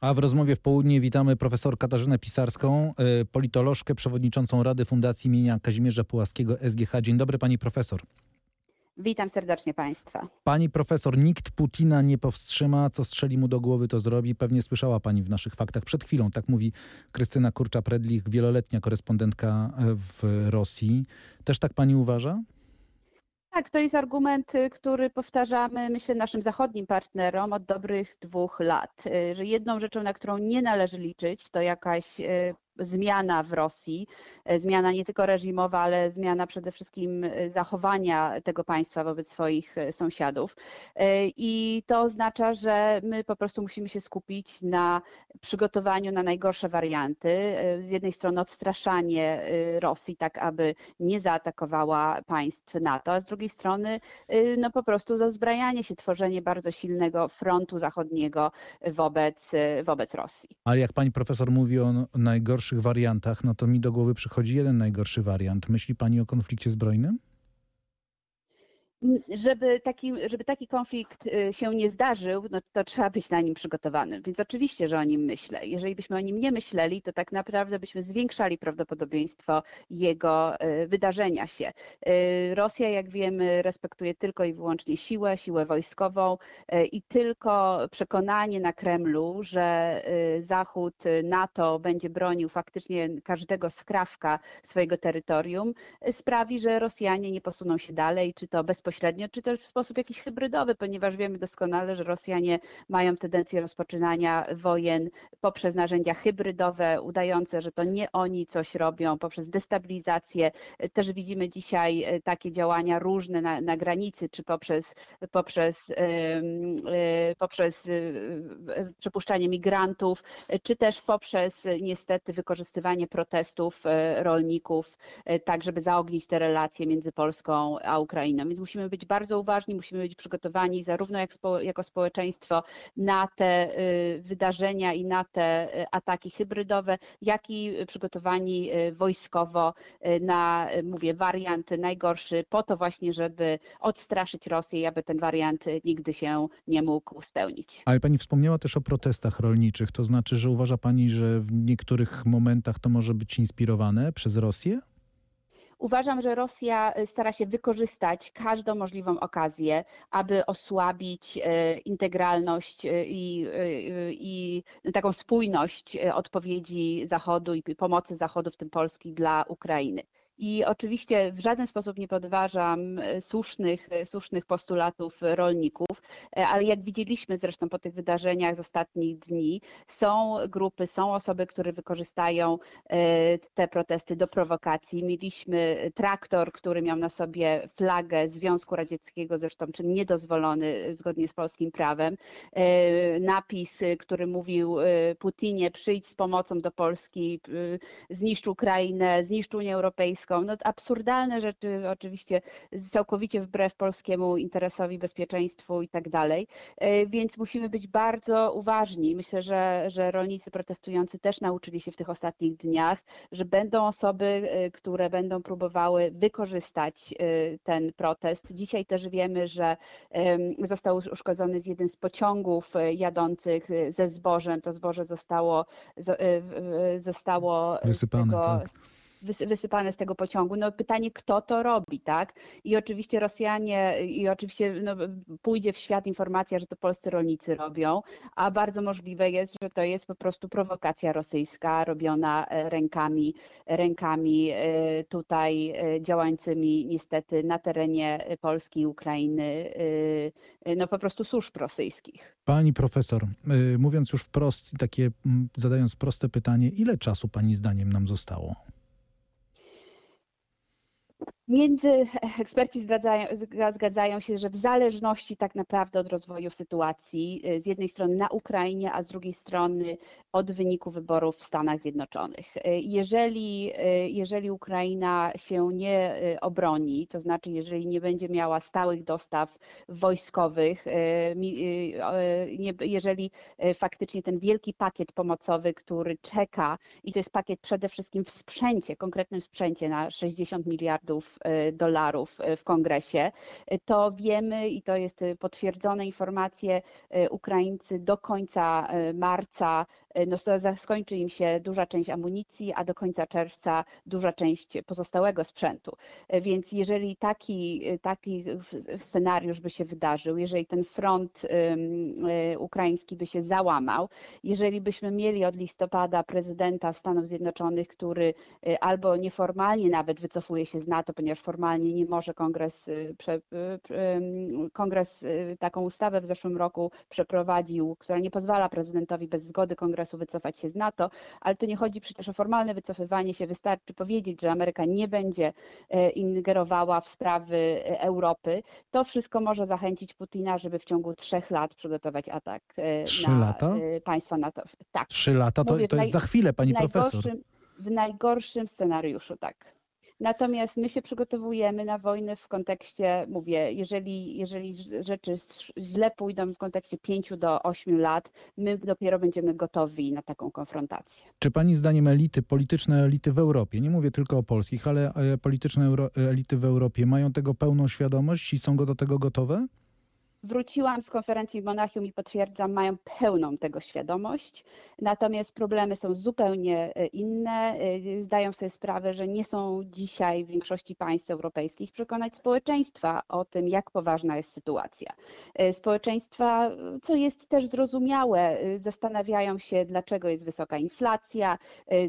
A w rozmowie w południe witamy profesor Katarzynę Pisarską, y, politolożkę, przewodniczącą Rady Fundacji imienia Kazimierza Pułaskiego SGH. Dzień dobry pani profesor. Witam serdecznie Państwa. Pani profesor, nikt Putina nie powstrzyma, co strzeli mu do głowy, to zrobi. Pewnie słyszała Pani w naszych faktach przed chwilą. Tak mówi Krystyna Kurcza-Predlich, wieloletnia korespondentka w Rosji. Też tak Pani uważa? Tak, to jest argument, który powtarzamy, myślę, naszym zachodnim partnerom od dobrych dwóch lat, że jedną rzeczą, na którą nie należy liczyć, to jakaś zmiana w Rosji, e, zmiana nie tylko reżimowa, ale zmiana przede wszystkim e, zachowania tego państwa wobec swoich e, sąsiadów. I to oznacza, że my po prostu musimy się skupić na przygotowaniu na najgorsze warianty. Z jednej strony odstraszanie Rosji, tak aby nie zaatakowała państw NATO, a z drugiej strony no po prostu dozbrajanie się, tworzenie bardzo silnego frontu zachodniego wobec, wobec Rosji. Ale jak pani profesor mówi o najgorszych najgorszych wariantach, no to mi do głowy przychodzi jeden najgorszy wariant. Myśli pani o konflikcie zbrojnym? Żeby taki, żeby taki konflikt y, się nie zdarzył, no to trzeba być na nim przygotowanym. Więc oczywiście, że o nim myślę. Jeżeli byśmy o nim nie myśleli, to tak naprawdę byśmy zwiększali prawdopodobieństwo jego y, wydarzenia się. Y, Rosja, jak wiemy, respektuje tylko i wyłącznie siłę, siłę wojskową i tylko przekonanie na Kremlu, że Zachód, NATO będzie bronił faktycznie każdego skrawka swojego terytorium, sprawi, że Rosjanie nie posuną się dalej, czy to bezpośrednio bezpośrednio, czy też w sposób jakiś hybrydowy, ponieważ wiemy doskonale, że Rosjanie mają tendencję rozpoczynania wojen poprzez narzędzia hybrydowe, udające, że to nie oni coś robią, poprzez destabilizację. Też widzimy dzisiaj e, takie działania różne na, na granicy, czy poprzez, poprzez, e, poprzez e, przepuszczanie migrantów, czy też poprzez niestety wykorzystywanie protestów rolników, tak żeby zaognić te relacje między Polską a Ukrainą. Więc musimy musimy być bardzo uważni, musimy być przygotowani zarówno jak spo, jako społeczeństwo na te y, wydarzenia i na te y, ataki hybrydowe, jak i przygotowani y, wojskowo na, mówię, wariant najgorszy, po to właśnie, żeby odstraszyć Rosję aby ten wariant nigdy się nie mógł spełnić. Ale pani wspomniała też o protestach rolniczych, to znaczy, że uważa pani, że w niektórych momentach to może być inspirowane przez Rosję? Uważam, że Rosja y, stara się wykorzystać każdą możliwą okazję, aby osłabić y, integralność y, i, i taką spójność odpowiedzi Zachodu i pomocy Zachodu, w tym Polski, dla Ukrainy. I oczywiście w żaden sposób nie podważam e, słusznych, e, słusznych postulatów rolników, e, ale jak widzieliśmy zresztą po tych wydarzeniach z ostatnich dni, są grupy, są osoby, które wykorzystają te protesty do prowokacji. Mieliśmy traktor, który miał na sobie flagę Związku Radzieckiego, zresztą czyn niedozwolony zgodnie z polskim prawem. Napis, który mówił Putinie, przyjdź z pomocą do Polski, zniszcz Ukrainę, zniszcz Unię Europejską no, absurdalne rzeczy, oczywiście całkowicie wbrew polskiemu interesowi, bezpieczeństwu i tak dalej. E, więc musimy być bardzo uważni. Myślę, że, że rolnicy protestujący też nauczyli się w tych ostatnich dniach, że będą osoby, e, które będą próbowały wykorzystać e, ten protest. Dzisiaj też wiemy, że został uszkodzony jeden z pociągów jadących ze zbożem. To zboże zostało, zostało wysypane. Tego, tak wysypane z tego pociągu. No pytanie, kto to robi, tak? I oczywiście Rosjanie, i oczywiście no, pójdzie w świat informacja, że to polscy rolnicy robią, a bardzo możliwe jest, że to jest po prostu prowokacja rosyjska robiona e, rękami, rękami e, tutaj e, działającymi niestety na terenie Polski i Ukrainy, no po prostu służb rosyjskich. Pani profesor, mówiąc już wprost, takie zadając proste pytanie, ile czasu pani zdaniem nam zostało? Między eksperci zgadzają, się, że w zależności tak naprawdę od rozwoju sytuacji, y, z jednej strony na Ukrainie, a z drugiej strony od wyniku wyborów w Stanach Zjednoczonych. Y, jeżeli, y, jeżeli Ukraina się nie obroni, to znaczy jeżeli nie będzie miała stałych dostaw wojskowych, jeżeli faktycznie ten wielki pakiet pomocowy, który czeka, i to jest pakiet przede wszystkim w sprzęcie, konkretnym sprzęcie na 60 miliardów dolarów w kongresie, to wiemy i to jest potwierdzone informacje, Ukraińcy do końca marca no, skończy im się duża część amunicji, a do końca czerwca duża część pozostałego sprzętu. Więc jeżeli taki, taki scenariusz by się wydarzył, jeżeli ten front ukraiński by się załamał, jeżeli byśmy mieli od listopada prezydenta Stanów Zjednoczonych, który albo nieformalnie nawet wycofuje się z NATO, ponieważ formalnie nie może kongres, kongres taką ustawę w zeszłym roku przeprowadził, która nie pozwala prezydentowi bez zgody kongresu wycofać się z NATO, ale tu nie chodzi przecież o formalne wycofywanie się, wystarczy powiedzieć, że Ameryka nie będzie ingerowała w sprawy Europy. To wszystko może zachęcić Putina, żeby w ciągu trzech lat przygotować atak Trzy na lata? państwa NATO. Tak. Trzy lata to, Mówię, to jest za chwilę, pani profesor. w najgorszym scenariuszu, tak. Natomiast my się przygotowujemy na wojnę w kontekście, mówię, jeżeli, jeżeli rzeczy źle pójdą w kontekście 5 do 8 lat, my dopiero będziemy gotowi na taką konfrontację. Czy pani zdaniem elity, polityczne elity w Europie, nie mówię tylko o polskich, ale e, polityczne elity w Europie mają tego pełną świadomość i są do tego gotowe? Wróciłam z konferencji w Monachium i potwierdzam, mają pełną tego świadomość, natomiast problemy są zupełnie inne. Zdają sobie sprawę, że nie są dzisiaj w większości państw europejskich przekonać społeczeństwa o tym, jak poważna jest sytuacja. Społeczeństwa, co jest też zrozumiałe, zastanawiają się, dlaczego jest wysoka inflacja,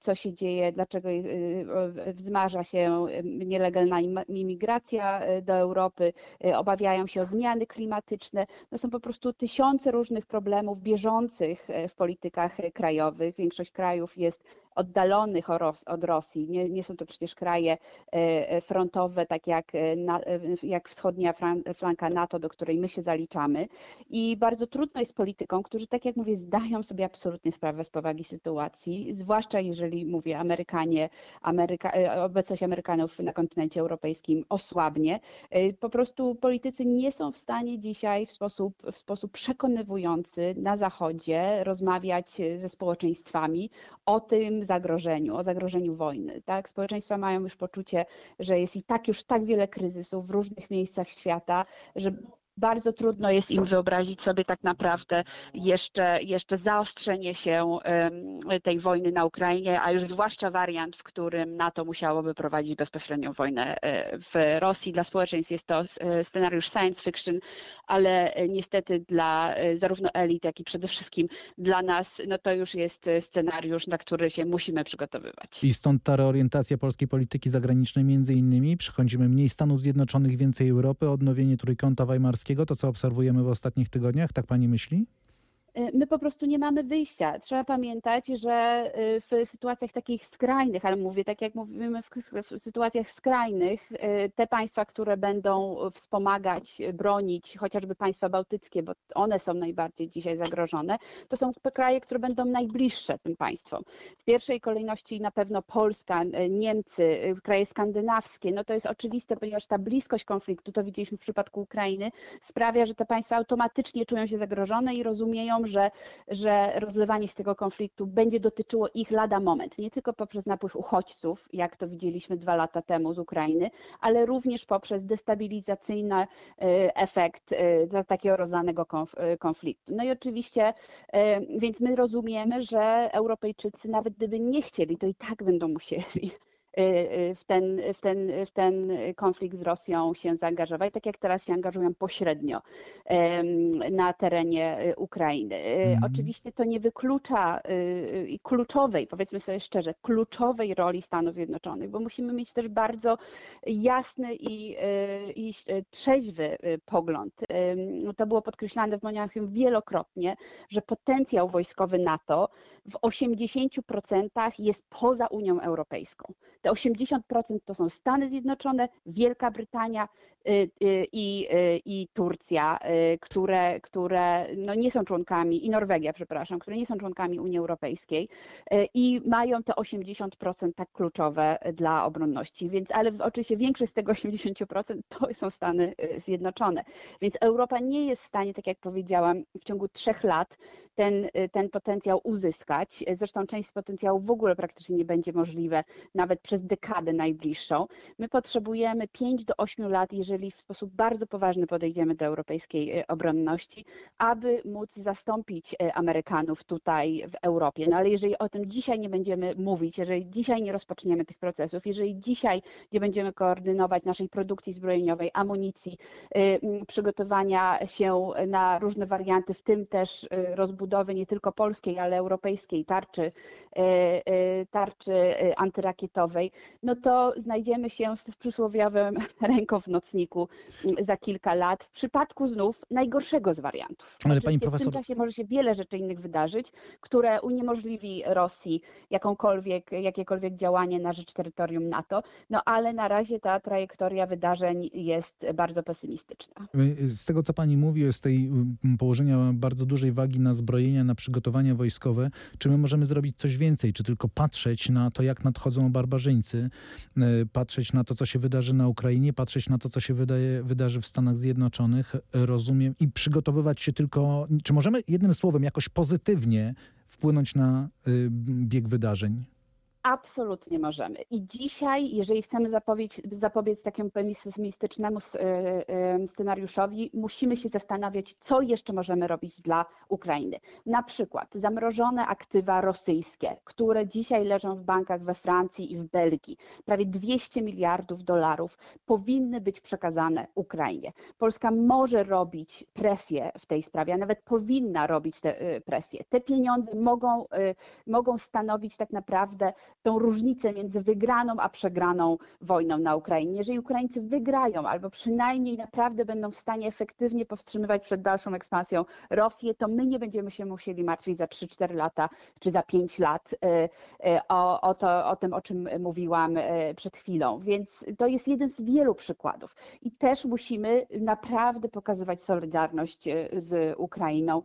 co się dzieje, dlaczego wzmaża się nielegalna imigracja do Europy, obawiają się o zmiany klimatyczne no są po prostu tysiące różnych problemów bieżących w politykach krajowych. Większość krajów jest oddalonych od Rosji. Nie, nie, są to przecież kraje frontowe, tak jak, jak wschodnia flanka NATO, do której my się zaliczamy. I bardzo trudno jest politykom, którzy, tak jak mówię, zdają sobie absolutnie sprawę z powagi sytuacji, zwłaszcza jeżeli, mówię, Amerykanie, Ameryka, obecność Amerykanów na kontynencie europejskim osłabnie. Po prostu politycy nie są w stanie dzisiaj w sposób, w sposób przekonywujący na Zachodzie rozmawiać ze społeczeństwami o tym, zagrożeniu, o zagrożeniu wojny. Tak? Społeczeństwa mają już poczucie, że jest i tak już tak wiele kryzysów w różnych miejscach świata, że bardzo trudno jest im wyobrazić sobie tak naprawdę jeszcze, jeszcze zaostrzenie się tej wojny na Ukrainie, a już zwłaszcza wariant, w którym NATO musiałoby prowadzić bezpośrednią wojnę w Rosji. Dla społeczeństw jest to scenariusz science fiction, ale niestety dla zarówno elit, jak i przede wszystkim dla nas, no to już jest scenariusz, na który się musimy przygotowywać. I stąd ta reorientacja polskiej polityki zagranicznej między innymi. Przychodzimy mniej Stanów Zjednoczonych, więcej Europy, odnowienie trójkąta weimarskiego to co obserwujemy w ostatnich tygodniach, tak pani myśli? My po prostu nie mamy wyjścia. Trzeba pamiętać, że w sytuacjach takich skrajnych, ale mówię tak jak mówimy w, sytuacjach skrajnych, te państwa, które będą wspomagać, bronić, chociażby państwa bałtyckie, bo one są najbardziej dzisiaj zagrożone, to są kraje, które będą najbliższe tym państwom. W pierwszej kolejności na pewno Polska, Niemcy, kraje skandynawskie. No to jest oczywiste, ponieważ ta bliskość konfliktu, to widzieliśmy w przypadku Ukrainy, sprawia, że te państwa automatycznie czują się zagrożone i rozumieją, że, że rozlewanie z tego konfliktu będzie dotyczyło ich lada moment, nie tylko poprzez napływ uchodźców, jak to widzieliśmy dwa lata temu z Ukrainy, ale również poprzez destabilizacyjny efekt takiego rozlanego konfliktu. No i oczywiście, więc my rozumiemy, że Europejczycy, nawet gdyby nie chcieli, to i tak będą musieli w ten, w, ten, w ten konflikt z Rosją się zaangażować, tak jak teraz się angażują pośrednio na terenie Ukrainy. Mhm. Oczywiście to nie wyklucza kluczowej, powiedzmy sobie szczerze, kluczowej roli Stanów Zjednoczonych, bo musimy mieć też bardzo jasny i, i trzeźwy pogląd. To było podkreślane w Monachium wielokrotnie, że potencjał wojskowy NATO w 80% jest poza Unią Europejską. Te 80% to są Stany Zjednoczone, Wielka Brytania i, i Turcja, które, które no nie są członkami, i Norwegia, przepraszam, które nie są członkami Unii Europejskiej i mają te 80% tak kluczowe dla obronności. Więc, ale oczywiście większość z tego 80% to są Stany Zjednoczone. Więc Europa nie jest w stanie, tak jak powiedziałam, w ciągu trzech lat ten, ten potencjał uzyskać. Zresztą część z potencjału w ogóle praktycznie nie będzie możliwe nawet przez przez dekadę najbliższą. My potrzebujemy 5 do 8 lat, jeżeli w sposób bardzo poważny podejdziemy do europejskiej y, obronności, aby móc zastąpić y, Amerykanów tutaj w Europie. No ale jeżeli o tym dzisiaj nie będziemy mówić, jeżeli dzisiaj nie rozpoczniemy tych procesów, jeżeli dzisiaj nie będziemy koordynować naszej produkcji zbrojeniowej, amunicji, przygotowania się na różne warianty, w tym też rozbudowy nie tylko polskiej, ale europejskiej tarczy, tarczy antyrakietowej, no to znajdziemy się z przysłowiowym ręką w nocniku za kilka lat. W przypadku znów najgorszego z wariantów. Ale pani profesor... W tym czasie może się wiele rzeczy innych wydarzyć, które uniemożliwi Rosji jakąkolwiek, jakiekolwiek działanie na rzecz terytorium NATO, no ale na razie ta trajektoria wydarzeń jest bardzo pesymistyczna. Z tego, co pani mówi, z tej położenia bardzo dużej wagi na zbrojenia, na przygotowania wojskowe, czy my możemy zrobić coś więcej, czy tylko patrzeć na to, jak nadchodzą barbarzyńcy, patrzeć na to, co się wydarzy na Ukrainie, patrzeć na to, co się wydaje, wydarzy w Stanach Zjednoczonych, rozumiem, i przygotowywać się tylko, czy możemy jednym słowem jakoś pozytywnie wpłynąć na bieg wydarzeń? Absolutnie możemy. I dzisiaj, jeżeli chcemy zapowiedź, zapobiec takiemu pesymistycznemu y, y, scenariuszowi, musimy się zastanawiać, co jeszcze możemy robić dla Ukrainy. Na przykład zamrożone aktywa rosyjskie, które dzisiaj leżą w bankach we Francji i w Belgii, prawie 200 miliardów dolarów, powinny być przekazane Ukrainie. Polska może robić presję w tej sprawie, a nawet powinna robić tę y, presję. Te pieniądze mogą, mogą stanowić tak naprawdę tą różnicę między wygraną a przegraną wojną na Ukrainie. Jeżeli Ukraińcy wygrają, albo przynajmniej naprawdę będą w stanie efektywnie powstrzymywać przed dalszą ekspansją Rosję, to my nie będziemy się musieli martwić za 3-4 lata czy za 5 lat e, e, o, o, to, o tym, o czym mówiłam e, przed chwilą. Więc to jest jeden z wielu przykładów. I też musimy naprawdę pokazywać solidarność z Ukrainą.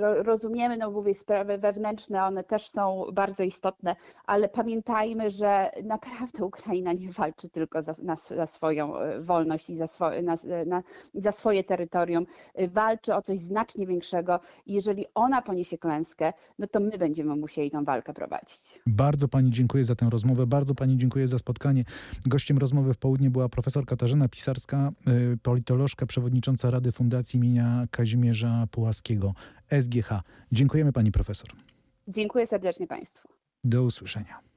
Rozumiemy, no mówię, sprawy wewnętrzne, one też są bardzo istotne, ale pamiętajmy, że naprawdę Ukraina nie walczy tylko za, na, za swoją e, wolność i za, swo, na, na, za swoje terytorium, e, walczy o coś znacznie większego i jeżeli ona poniesie klęskę, no to my będziemy musieli tą walkę prowadzić. Bardzo Pani dziękuję za tę rozmowę, bardzo Pani dziękuję za spotkanie. Gościem rozmowy w południe była profesor Katarzyna Pisarska, e, politolożka, przewodnicząca Rady Fundacji imienia Kazimierza Pułaskiego, SGH. Dziękujemy Pani profesor. Dziękuję serdecznie Państwu. Do usłyszenia.